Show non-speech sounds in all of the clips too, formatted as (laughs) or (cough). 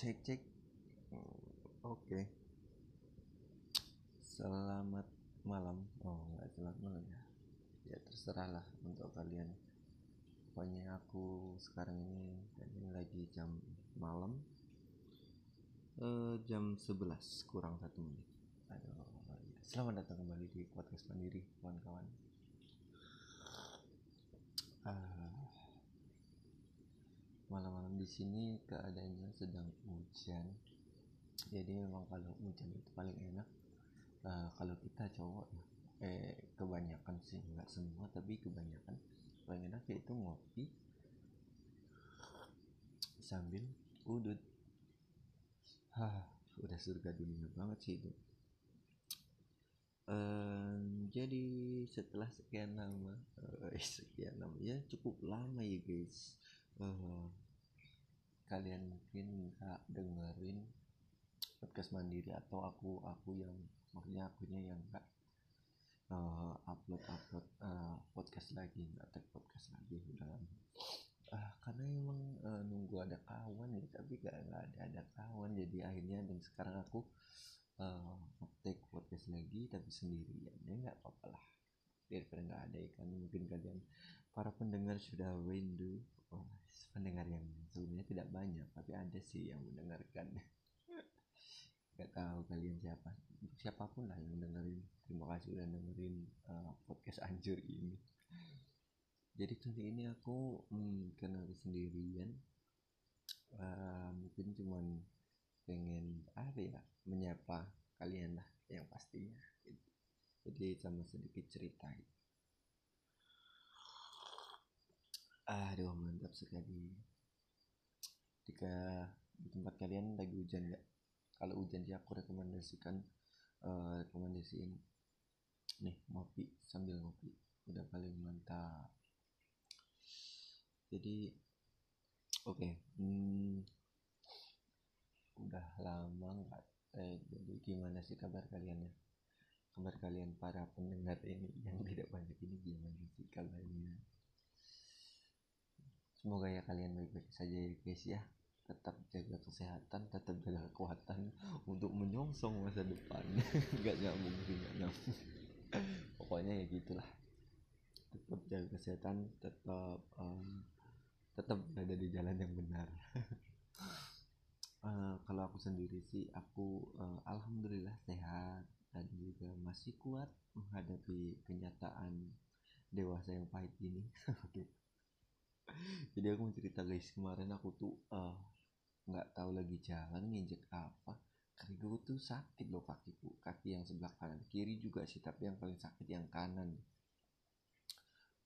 cek cek. Hmm, oke. Selamat malam. Oh nggak selamat malam ya. Ya terserah lah untuk kalian. Pokoknya aku sekarang ini ini lagi jam malam. Eh, jam 11 kurang satu menit. Aduh ya. selamat datang kembali di podcast mandiri kawan-kawan. Ah, malam-malam di sini keadaannya sedang hujan. Jadi memang kalau hujan itu paling enak. Eh, kalau kita cowok ya eh kebanyakan sih nggak semua tapi kebanyakan paling enak yaitu ngopi sambil udut. Hah, udah surga dunia banget sih itu. Em, jadi setelah sekian lama (laughs) eh, sekian lama ya cukup lama ya guys Eh, kalian mungkin nggak dengerin podcast mandiri atau aku aku yang maksudnya akunya yang nggak eh, upload upload eh, podcast lagi nggak tag podcast lagi udah Ah, karena emang eh, nunggu ada kawan ya tapi gak, nggak ada ada kawan. Jadi akhirnya dan sekarang aku eh take podcast lagi tapi sendirian. Ya nggak apa-apa lah. Daripada nggak ada ya kan mungkin kalian para pendengar sudah rindu. Oh, pendengar yang sebenarnya tidak banyak tapi ada sih yang mendengarkan. (laughs) Nggak tahu kalian siapa. Siapa pun lah yang dengerin. Terima kasih udah dengerin eh, podcast anjur ini. Jadi kali ini aku hmm, karena aku sendirian. Eh, mungkin cuman pengen apa ya menyapa kalian lah yang pastinya. Jadi sama sedikit cerita. Aduh mantap sekali. Jika di tempat kalian lagi hujan nggak? Kalau hujan sih aku rekomendasikan eh, rekomendasiin nih ngopi sambil ngopi. Udah paling mantap. Jadi oke hmm, udah lama nggak eh, jadi gimana sih kabar kalian ya? Kabar kalian para pendengar ini yang tidak banyak ini gimana sih kabarnya semoga ya kalian baik-baik saja ya guys ya. Tetap jaga kesehatan tetap jaga kekuatan untuk menyongsong masa depan. (laughs) Nggak nyambung sih nggak nyambung. (laughs) Pokoknya ya gitulah. Tetap jaga kesehatan tetap em, tetap berada di jalan yang benar. (laughs) Eh, kalau aku sendiri sih aku eh, alhamdulillah sehat dan juga masih kuat menghadapi kenyataan dewasa yang pahit ini. Jadi aku mau cerita guys. Kemarin aku tuh eh, nggak tahu lagi jalan nginjek apa. Kakiku tuh sakit loh kakiku. Kaki yang sebelah kanan kiri juga sih tapi yang paling sakit yang kanan.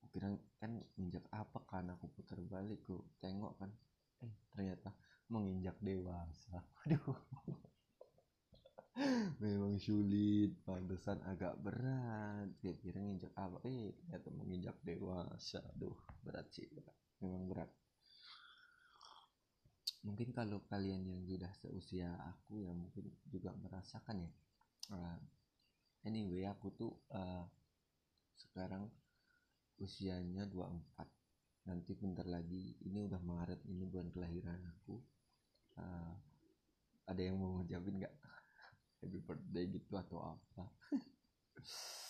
Aku kan injak apa kan aku putar balik ku tengok kan. Eh ternyata menginjak dewasa. (laughs) Aduh memang sulit pantesan agak berat. Dia kira nginjak apa? Eh ternyata menginjak dewasa. Aduh berat sih berat. Memang berat. Mungkin kalau kalian yang sudah seusia aku ya mungkin juga merasakan ya Eh, anyway aku tuh eh, sekarang usianya 24 nanti bentar lagi ini udah Maret ini bulan kelahiran aku. Eh, ada yang mau ngucapin nggak? (laughs) Happy birthday gitu atau apa (laughs)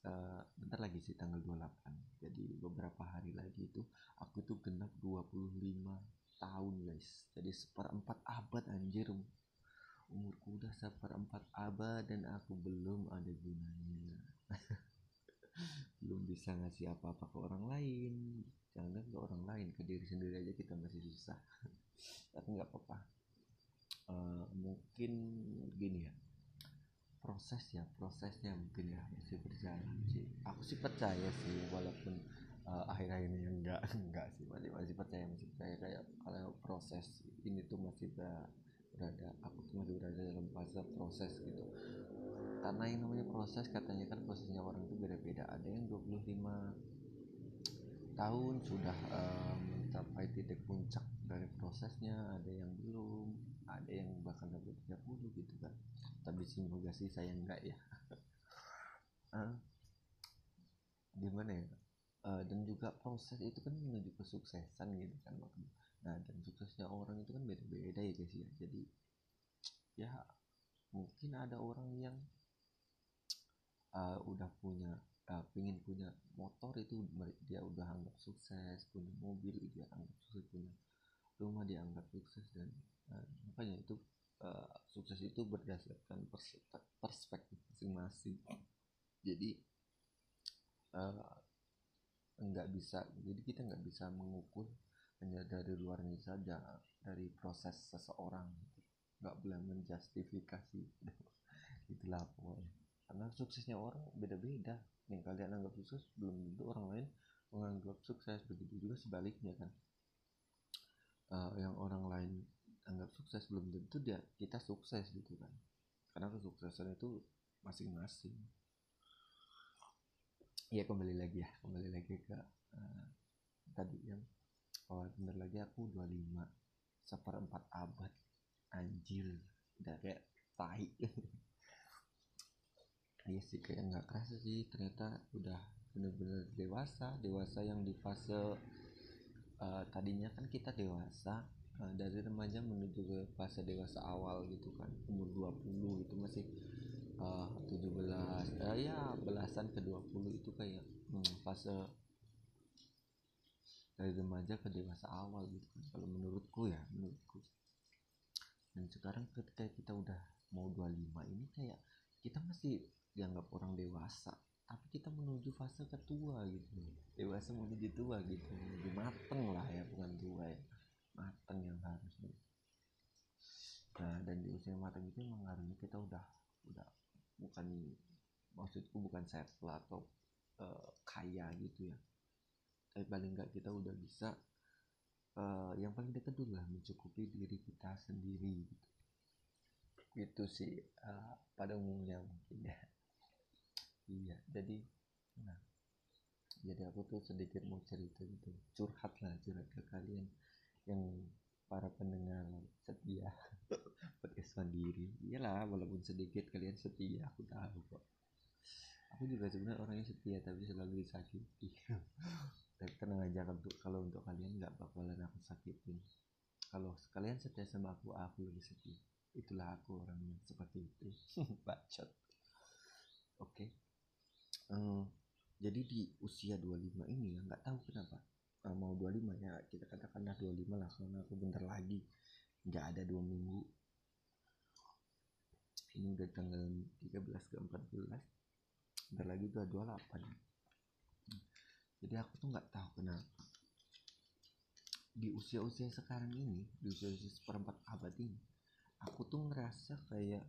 Eh, bentar lagi sih tanggal 28 jadi beberapa hari lagi itu aku tuh genap 25 tahun guys. Jadi seperempat abad anjir. Umurku udah seperempat abad dan aku belum ada gunanya. (laughs) Belum bisa ngasih apa-apa ke orang lain. Jangan ke orang lain ke diri sendiri aja kita masih susah. (laughs) Tapi nggak apa-apa. Eh, mungkin gini ya proses ya prosesnya mungkin ya masih berjalan sih. Aku sih percaya sih walaupun eh, akhir-akhir ini enggak (laughs) enggak sih masih masih percaya masih percaya. Kayak kalau proses ini tuh masih ber- berada aku tuh masih berada dalam fase proses gitu. Karena yang namanya proses katanya kan prosesnya orang itu beda-beda. Ada yang 25 tahun sudah eh, mencapai titik puncak dari prosesnya ada yang belum ada yang bahkan sampai 30 gitu kan tapi semoga sih saya enggak ya. (laughs) Ah, gimana ya? Eh, dan juga proses itu kan menuju kesuksesan gitu kan maksudnya nah dan suksesnya orang orang itu kan beda-beda ya guys ya. Jadi ya mungkin ada orang yang uh, udah punya uh, pingin punya motor itu dia udah anggap sukses punya mobil dia anggap sukses punya rumah dianggap sukses dan uh, makanya itu uh, sukses itu berdasarkan perspektif masing-masing. Jadi uh, bisa jadi kita nggak bisa mengukur hanya dari luarnya saja dari proses seseorang. Nggak boleh menjustifikasi (laughs) itulah pokoknya karena suksesnya orang beda-beda. Yang kalian anggap sukses belum tentu orang lain menganggap sukses. Begitu juga sebaliknya kan. Uh, yang orang lain anggap sukses belum tentu dia kita sukses gitu kan. Karena kesuksesan itu masing-masing. Ya kembali lagi ya kembali lagi ke uh, tadi yang oh bener lagi aku 25 seperempat abad anjir udah kayak tai. (laughs) Iya sih kayak nggak kerasa sih ternyata udah bener-bener dewasa dewasa yang di fase uh, tadinya kan kita dewasa uh, dari remaja menuju ke fase dewasa awal gitu kan umur 20 itu masih uh, 17 uh, ya belasan ke 20 itu kayak hmm, fase dari remaja ke dewasa awal gitu kan kalau menurutku ya menurutku. Dan sekarang ketika kita udah mau 25 ini kayak kita masih dianggap orang dewasa tapi kita menuju fase ketua gitu. Dewasa menuju tua gitu menuju mateng lah ya bukan tua ya mateng yang harusnya. Nah dan di usia mateng itu memang harusnya kita udah udah bukan maksudku bukan settle atau uh, kaya gitu ya. Tapi paling nggak kita udah bisa uh, yang paling dekat dulu lah mencukupi diri kita sendiri gitu. Itu sih uh, pada umumnya mungkin ya. Iya jadi nah jadi aku tuh sedikit mau cerita gitu. Curhat lah curhat ke kalian yang para pendengar setia (laughs) podcast mandiri. Iyalah walaupun sedikit kalian setia aku tahu kok. Aku juga sebenarnya orangnya setia tapi selalu disakiti. (laughs) Tapi tenang aja untuk kalau untuk kalian nggak bakalan aku sakitin. Kalau kalian setia sama aku aku lebih setia. Itulah aku orangnya seperti itu. (laughs) Bacot. Oke. Okay. um, jadi di usia 25 ini ya nggak tahu kenapa uh, mau 25 ya kita katakanlah 25 lah karena aku bentar lagi nggak ada dua minggu. Ini udah tanggal 13 ke 14 bentar lagi udah 28 jadi aku tuh nggak tahu kenapa di usia-usia sekarang ini di usia-usia seperempat abad ini aku tuh ngerasa kayak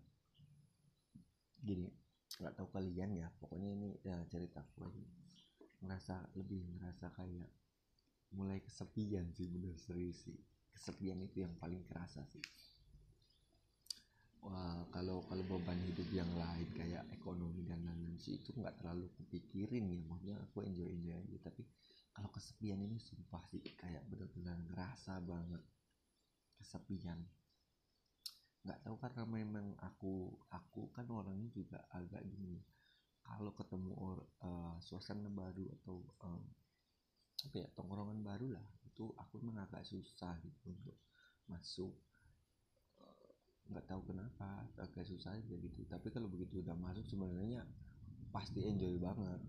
gini nggak tahu kalian ya pokoknya ini ya cerita aku aja. Ngerasa lebih ngerasa kayak mulai kesepian sih bener serius sih. Kesepian itu yang paling kerasa sih. Wah kalau kalau beban hidup yang lain kayak ekonomi dan lain-lain sih itu nggak terlalu kepikirin ya. Maksudnya aku enjoy enjoy aja. Tapi kalau kesepian ini sumpah sih kayak benar-benar ngerasa banget kesepian. Nggak tahu karena memang aku aku kan orangnya juga agak gini. Kalau ketemu uh, suasana baru atau um, apa ya tongkrongan baru lah. Itu aku memang agak susah gitu untuk masuk. Eh, nggak tahu kenapa agak susah aja gitu. Tapi kalau begitu udah masuk sebenarnya pasti enjoy banget.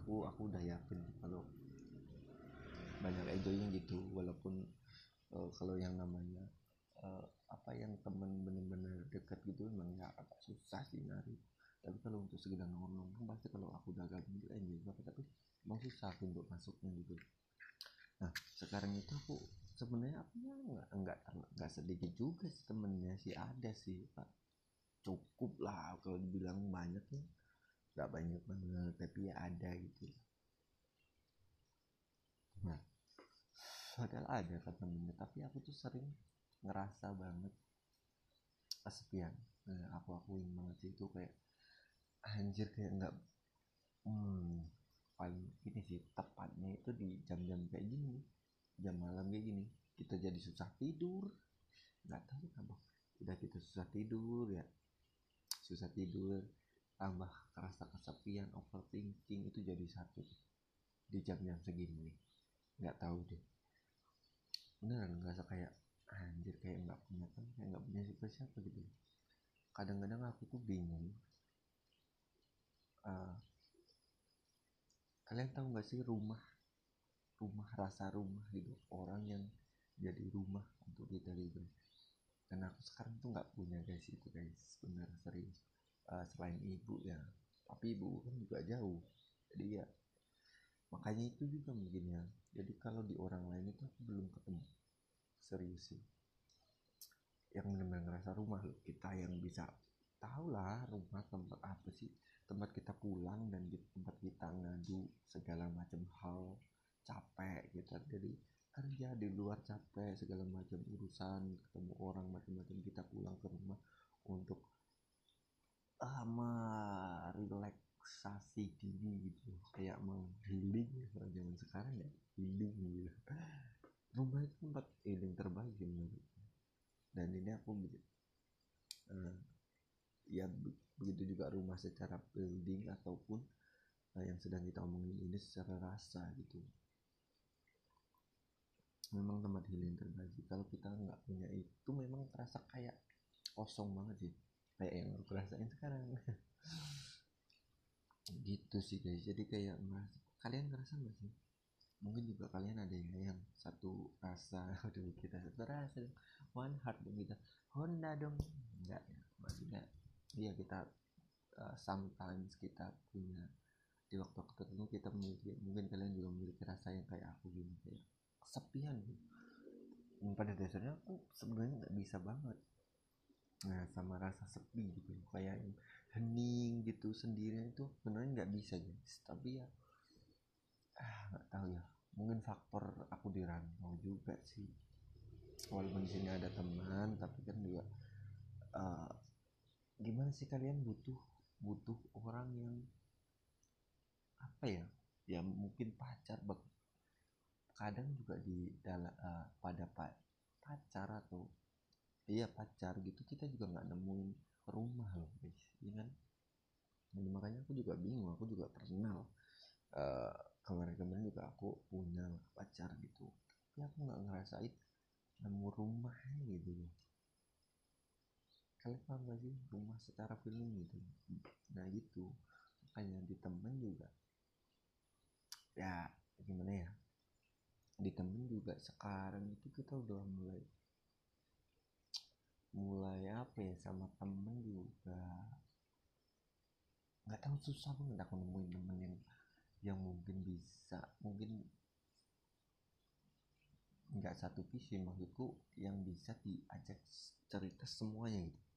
Aku aku udah yakin kalau banyak enjoynya gitu. Walaupun uh, kalau yang namanya uh, apa yang temen bener-bener deket gitu memang ya agak susah sih nyari tapi kalau untuk sekedar nongkrong pasti kalau aku udah gabung enjoy banget tapi emang susah untuk masuknya gitu. Nah sekarang itu aku sebenarnya apa ya nggak nggak nggak sedikit juga sih temennya sih ada sih pak. Cukup lah kalau dibilang banyak ya. Nggak banyak banget tapi ya ada gitu. Nah padahal ada kan temennya tapi aku tuh sering ngerasa banget kesepian. Nah, aku akuin banget sih itu kayak anjir kayak nggak hmm, paling ini sih tepatnya itu di jam-jam kayak gini jam malam kayak gini. Kita jadi susah tidur. Nggak tahu kenapa udah kita susah tidur ya. Susah tidur tambah kerasa kesepian overthinking itu jadi satu di jam-jam segini. Nggak tahu deh. Beneran ngerasa kayak anjir kayak nggak punya teman kayak nggak punya siapa siapa gitu. Kadang-kadang aku tuh bingung uh, kalian tahu nggak sih rumah rumah rasa rumah gitu? Orang yang jadi rumah untuk kita gitu dan aku sekarang tuh nggak punya guys itu guys benar serius. Uh, selain ibu ya tapi ibu kan juga jauh. Jadi ya makanya itu juga mungkin ya. Jadi kalau di orang lain itu aku belum ketemu. Serius sih. Yang benar-benar ngerasa rumah loh. Kita yang bisa tahu lah rumah tempat apa sih tempat kita pulang dan di tempat kita ngadu segala macam hal capek gitu. Jadi kerja di luar capek segala macam urusan ketemu orang macam-macam kita pulang ke rumah untuk ama relaksasi diri gitu. Kayak mau healing ya zaman sekarang ya healing gitu. Rumah itu tempat healing terbaik menurut dan ini aku uh, ya begitu juga rumah secara building ataupun uh, yang sedang kita omongin ini secara rasa gitu. Memang tempat healing terbaik. Kalau kita nggak punya itu memang terasa kayak kosong banget sih. Kayak yang aku rasain sekarang. (laughs) Gitu sih guys. Jadi kayak mas kalian ngerasa nggak sih? Mungkin juga kalian ada yang, yang satu rasa (laughs) aduh kita satu rasa. One heart dong kita. Honda dong. Enggak ya maksudnya iya kita uh, sometimes kita punya di waktu-waktu tertentu kita memiliki mungkin kalian juga memiliki rasa yang kayak aku gini kayak kesepian gitu. Dan pada dasarnya aku sebenarnya nggak bisa banget. Nah sama rasa sepi gitu kayak hening gitu sendirian itu sebenarnya nggak bisa guys. Tapi ya ah nggak tahu ya. Mungkin faktor aku di rantau juga sih. Walaupun di sini ada teman tapi kan juga uh, gimana sih kalian butuh butuh orang yang apa ya ya mungkin pacar kadang juga di dalam uh, pada pa pacar atau iya pacar gitu kita juga nggak nemuin rumah loh guys ya kan? Jadi makanya aku juga bingung aku juga pernah uh, kemarin-kemarin juga aku punya pacar gitu tapi aku nggak ngerasain nemu rumah gitu loh kalian paham gak sih rumah secara feeling gitu? Nah gitu. Makanya di temen juga ya gimana ya? Di temen juga sekarang itu kita udah mulai mulai apa ya sama temen juga nggak tahu susah banget aku nemuin temen yang yang mungkin bisa mungkin nggak satu visi maksudku yang bisa diajak cerita semuanya gitu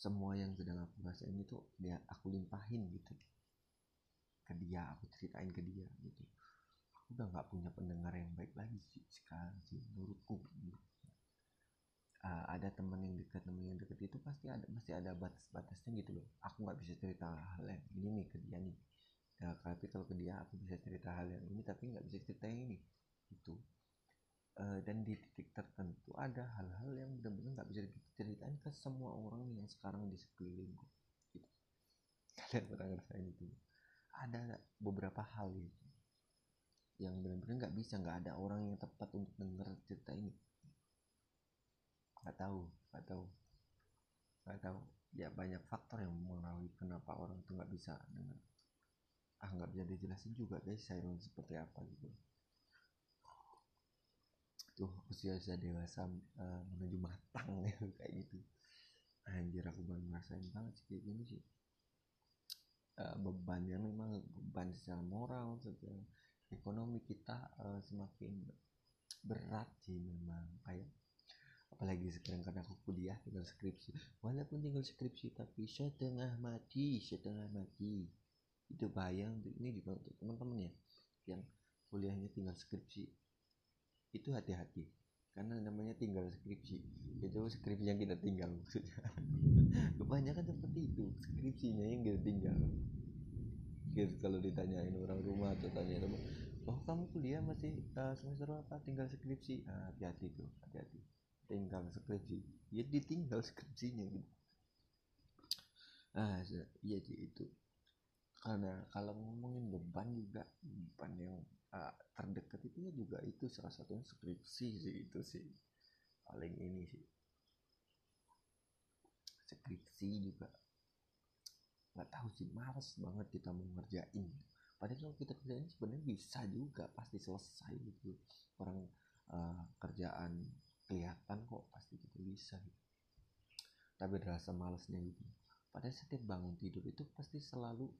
semua yang sedang aku rasain itu dia aku limpahin gitu. Ke dia aku ceritain ke dia gitu. Udah nggak punya pendengar yang baik lagi sih sekarang sih menurutku. Uh, ada teman yang dekat teman yang dekat itu pasti ada masih ada batas-batasnya gitu loh. Aku nggak bisa cerita hal yang ini nih ke dia nih. Ya tapi kalau ke dia aku bisa cerita hal yang ini tapi nggak bisa cerita yang ini. Itu uh, dan di titik tertentu ada hal-hal yang benar-benar nggak bisa diceritain ke semua orang yang sekarang di sekelilingku gitu. kalian pernah ngerasain itu? Ada beberapa hal gitu yang benar-benar nggak bisa nggak ada orang yang tepat untuk denger cerita ini. Nggak tahu nggak tahu. Nggak tahu. Ya banyak faktor yang mengaruhi kenapa orang itu nggak bisa dengar ah nggak bisa dijelasin juga guys saya seperti apa gitu tuh usia usia dewasa uh, menuju matang ya (laughs) kayak gitu. Anjir aku baru ngerasain banget sih kayak gini sih. Uh, bebannya memang beban secara moral secara ekonomi kita uh, semakin berat sih memang kayak. Apalagi sekarang karena aku kuliah tinggal skripsi. Walaupun tinggal skripsi tapi setengah mati setengah mati. Itu bahaya untuk ini juga untuk teman-teman ya yang kuliahnya tinggal skripsi itu hati-hati. Karena namanya tinggal skripsi. Itu skripsi yang kita tinggal maksudnya. (laughs) Kebanyakan seperti itu. Skripsinya yang kita tinggal. Kalau ditanyain orang rumah atau tanya teman oh kamu kuliah masih uh, semester apa? Tinggal skripsi? Ah, hati-hati tuh hati-hati. Tinggal skripsi. Ya ditinggal (laughs) skripsinya gitu. Ah sih itu karena kalau ngomongin beban juga beban yang uh, terdekat itu ya juga itu salah satunya skripsi sih itu sih paling ini sih. Skripsi juga. Nggak tahu sih males banget kita mau ngerjain. Padahal kalau kita kerjain sebenarnya bisa juga pasti selesai gitu. Orang uh, kerjaan kelihatan kok pasti kita bisa gitu. tapi rasa malesnya gitu. Padahal setiap bangun tidur itu pasti selalu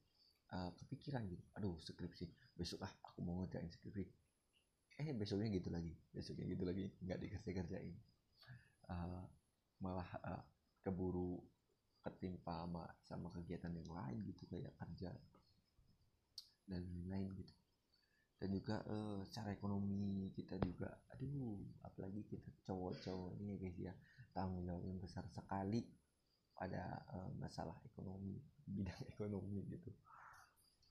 uh, kepikiran gitu. Aduh skripsi besok ah aku mau ngerjain skripsi eh besoknya gitu lagi. Besoknya gitu lagi. Nggak dikasih kerjain uh, malah uh, keburu ketimpa sama sama kegiatan yang lain gitu kayak kerja dan lain-lain gitu. Dan juga uh, secara ekonomi kita juga aduh apalagi kita cowok-cowok ini ya guys ya tanggung jawab yang besar sekali pada uh, masalah ekonomi bidang (laughs) ekonomi gitu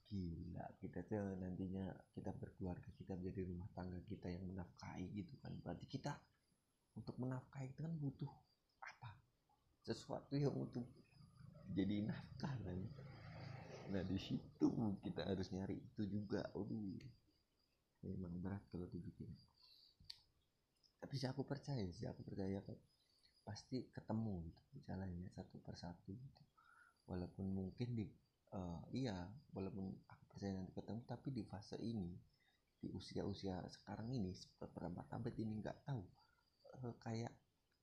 gila kita tuh nantinya kita berkeluarga kita menjadi rumah tangga kita yang menafkahi gitu kan. Berarti kita untuk menafkahi itu kan butuh apa? Sesuatu yang untuk jadi nafkah kan nah di situ kita harus nyari itu juga. Aduh memang berat kalau dibikin. Tapi sih aku percaya sih aku percaya kan pasti ketemu gitu jalannya satu persatu gitu. Walaupun mungkin di uh, iya walaupun aku percaya nanti ketemu tapi di fase ini di usia-usia sekarang ini beberapa abad ini nggak tahu. Uh, kayak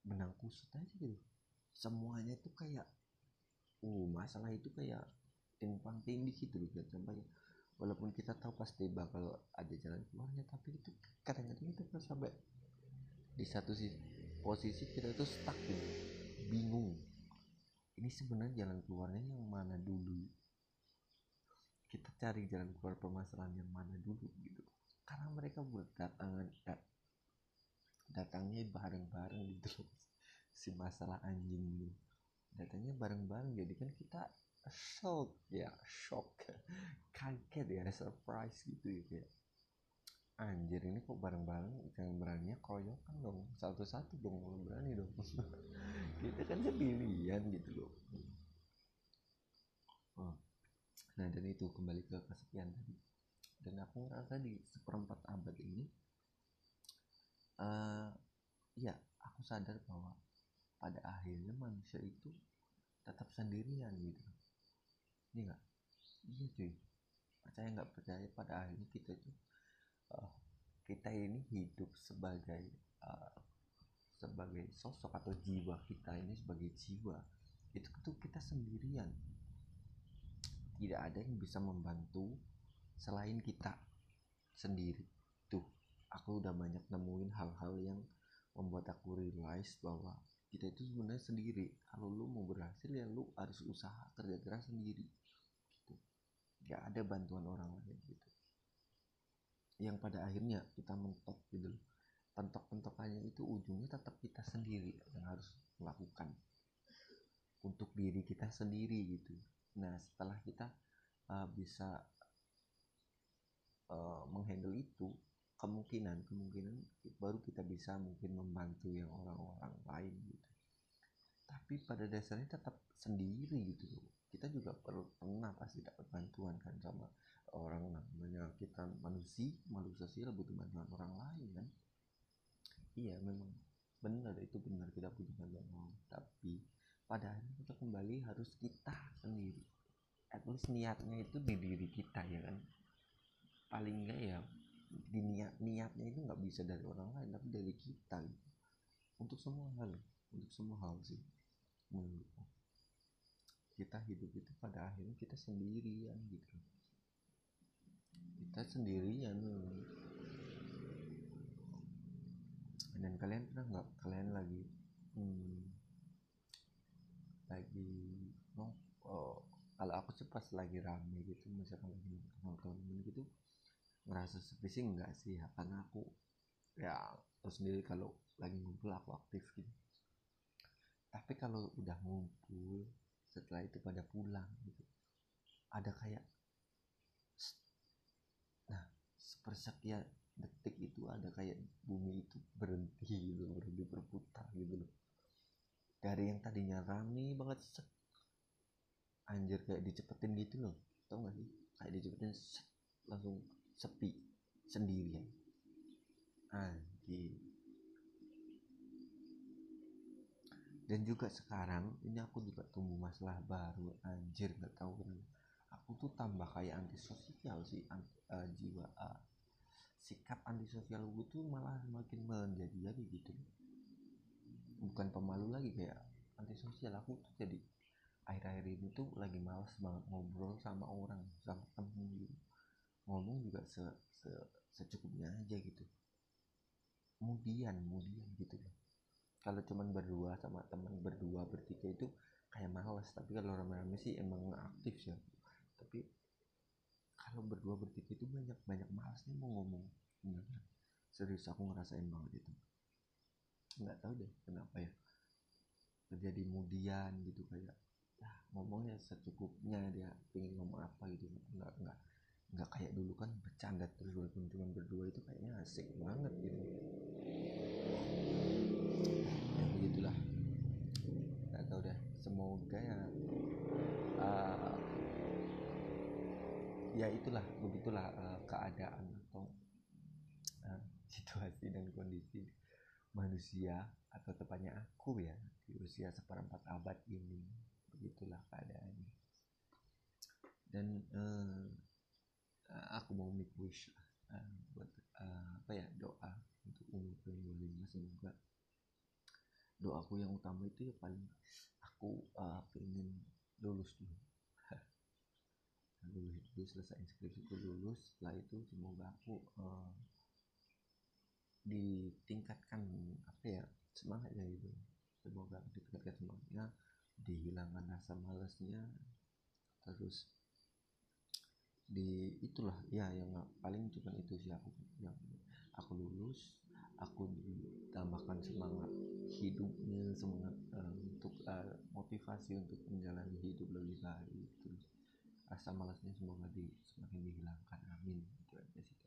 benang kusut aja gitu. Semuanya itu kayak uh masalah itu kayak timpang tindih gitu loh sampai walaupun kita tahu pasti bakal ada jalan keluarnya tapi itu kadang-kadang kita kan sampai di satu sisi posisi kita itu stuck gitu. Bingung. Ini sebenarnya jalan keluarnya yang mana dulu kita cari jalan keluar permasalahan yang mana dulu gitu. Karena mereka berdatangan datangnya bareng-bareng (laughs) gitu loh si masalah anjing gitu datangnya bareng-bareng jadi kan kita shock ya shock. (laughs) Kaget ya surprise gitu ya kayak anjir ini kok bareng-bareng? Jangan beraninya keroyokan dong satu-satu dong berani dong. (laughs) Kita kan sendirian gitu loh. oh. Nah dan itu kembali ke kesepian tadi. Dan aku ngerasa di seperempat abad ini uh, ya aku sadar bahwa pada akhirnya manusia itu tetap sendirian gitu. Ini enggak iya cuy. Percaya nggak percaya pada akhirnya kita itu uh, kita ini hidup sebagai uh, sebagai sosok atau jiwa kita ini sebagai jiwa. Itu tuh kita sendirian tidak ada yang bisa membantu selain kita sendiri. Tuh aku udah banyak nemuin hal-hal yang membuat aku realize bahwa kita itu sebenarnya sendiri. Kalau lu mau berhasil ya lu harus usaha kerja keras sendiri gitu. Gak ada bantuan orang lain gitu. Yang pada akhirnya kita mentok gitu loh. Pentok-pentokannya itu ujungnya tetap kita sendiri yang harus melakukan untuk diri kita sendiri gitu nah setelah kita uh, bisa uh, menghandle itu kemungkinan kemungkinan baru kita bisa mungkin membantu yang orang-orang lain gitu. Tapi pada dasarnya tetap sendiri gitu kita juga perlu pernah pasti dapat bantuan kan sama orang namanya kita manusia makhluk sosial butuh bantuan orang lain kan. Iya memang benar itu benar kita butuh bantuan orang. Tapi pada akhirnya kita kembali harus kita sendiri. At least niatnya itu di diri kita ya kan? Paling enggak ya di niat niatnya itu nggak bisa dari orang lain tapi dari kita gitu. untuk semua hal untuk semua hal sih menurutku. Kita hidup itu pada akhirnya kita sendirian gitu. Kita sendirian dan kalian pernah nggak kalian lagi hmm, lagi oh, kalau aku sih pas lagi rame gitu misalkan lagi nongkrong gitu ngerasa sepi sih enggak sih? Ya karena aku ya tahu sendiri kalau lagi ngumpul aku aktif gitu. Tapi kalau udah ngumpul setelah itu pada pulang gitu ada kayak nah sepersekian detik itu ada kayak bumi itu berhenti gitu berhenti berputar gitu loh dari yang tadinya rame banget set, anjir kayak dicepetin gitu loh. Tau gak sih? Kayak dicepetin set, langsung sepi sendirian. Anjir. Dan juga sekarang ini aku juga tumbuh masalah baru. Anjir nggak tahu aku tuh tambah kayak antisosial sih anti, uh, jiwa uh, sikap antisosial gue tuh malah semakin menjadi jadi gitu bukan pemalu lagi kayak antisosial. Aku tuh jadi akhir-akhir ini tuh lagi malas banget ngobrol sama orang sama temen gitu. Ngomong juga se, se secukupnya aja gitu. Kemudian kemudian gitu loh. Kalau cuman berdua sama teman berdua bertiga itu kayak males. Tapi kalau rame-rame sih emang aktif sih tapi kalau berdua bertiga itu banyak banyak malesnya mau ngomong. Serius aku ngerasain banget itu nggak tahu deh kenapa ya. Terjadi kemudian gitu kayak ya ngomongnya secukupnya dia pengen ngomong apa gitu. Nggak nggak nggak kayak dulu kan bercanda terus walaupun cuma berdua itu kayaknya asik banget gitu. Semoga ya uh, ya itulah begitulah uh, keadaan atau uh, (laughs) situasi dan kondisi manusia atau tepatnya aku ya di usia seperempat abad ini. Begitulah keadaannya. Dan uh, aku mau make wish uh, buat uh, apa ya doa untuk umur 2025 semoga doaku yang utama itu ya paling aku uh, pengen lulus dulu. (laughs) Lulus dulu selesai inskripsi itu lulus. Setelah itu semoga aku uh, ditingkatkan apa ya semangatnya itu semoga ditingkatkan semangatnya dihilangkan rasa malasnya terus di itulah ya yang paling cuma itu sih aku yang aku lulus aku ditambahkan semangat hidupnya semangat uh, untuk uh, motivasi untuk menjalani hidup lebih baik terus rasa malasnya semoga di, semakin dihilangkan amin itu aja sih.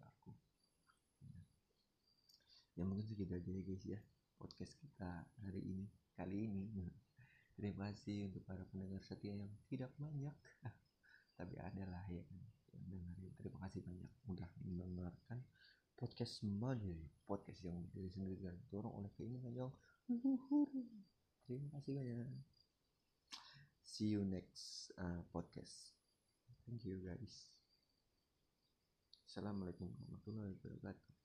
Ya mungkin segitu aja ya guys ya podcast kita hari ini kali ini. (laughs) Terima kasih untuk para pendengar setia yang tidak banyak. (laughs) Tapi ada lah ya kan yang dengerin. Terima kasih banyak udah mendengarkan podcast Mandiri podcast yang berdiri sendiri dan dorong oleh keinginan yang luhur. Terima kasih banyak. See you next uh, podcast. Thank you guys. Assalamualaikum warahmatullahi wabarakatuh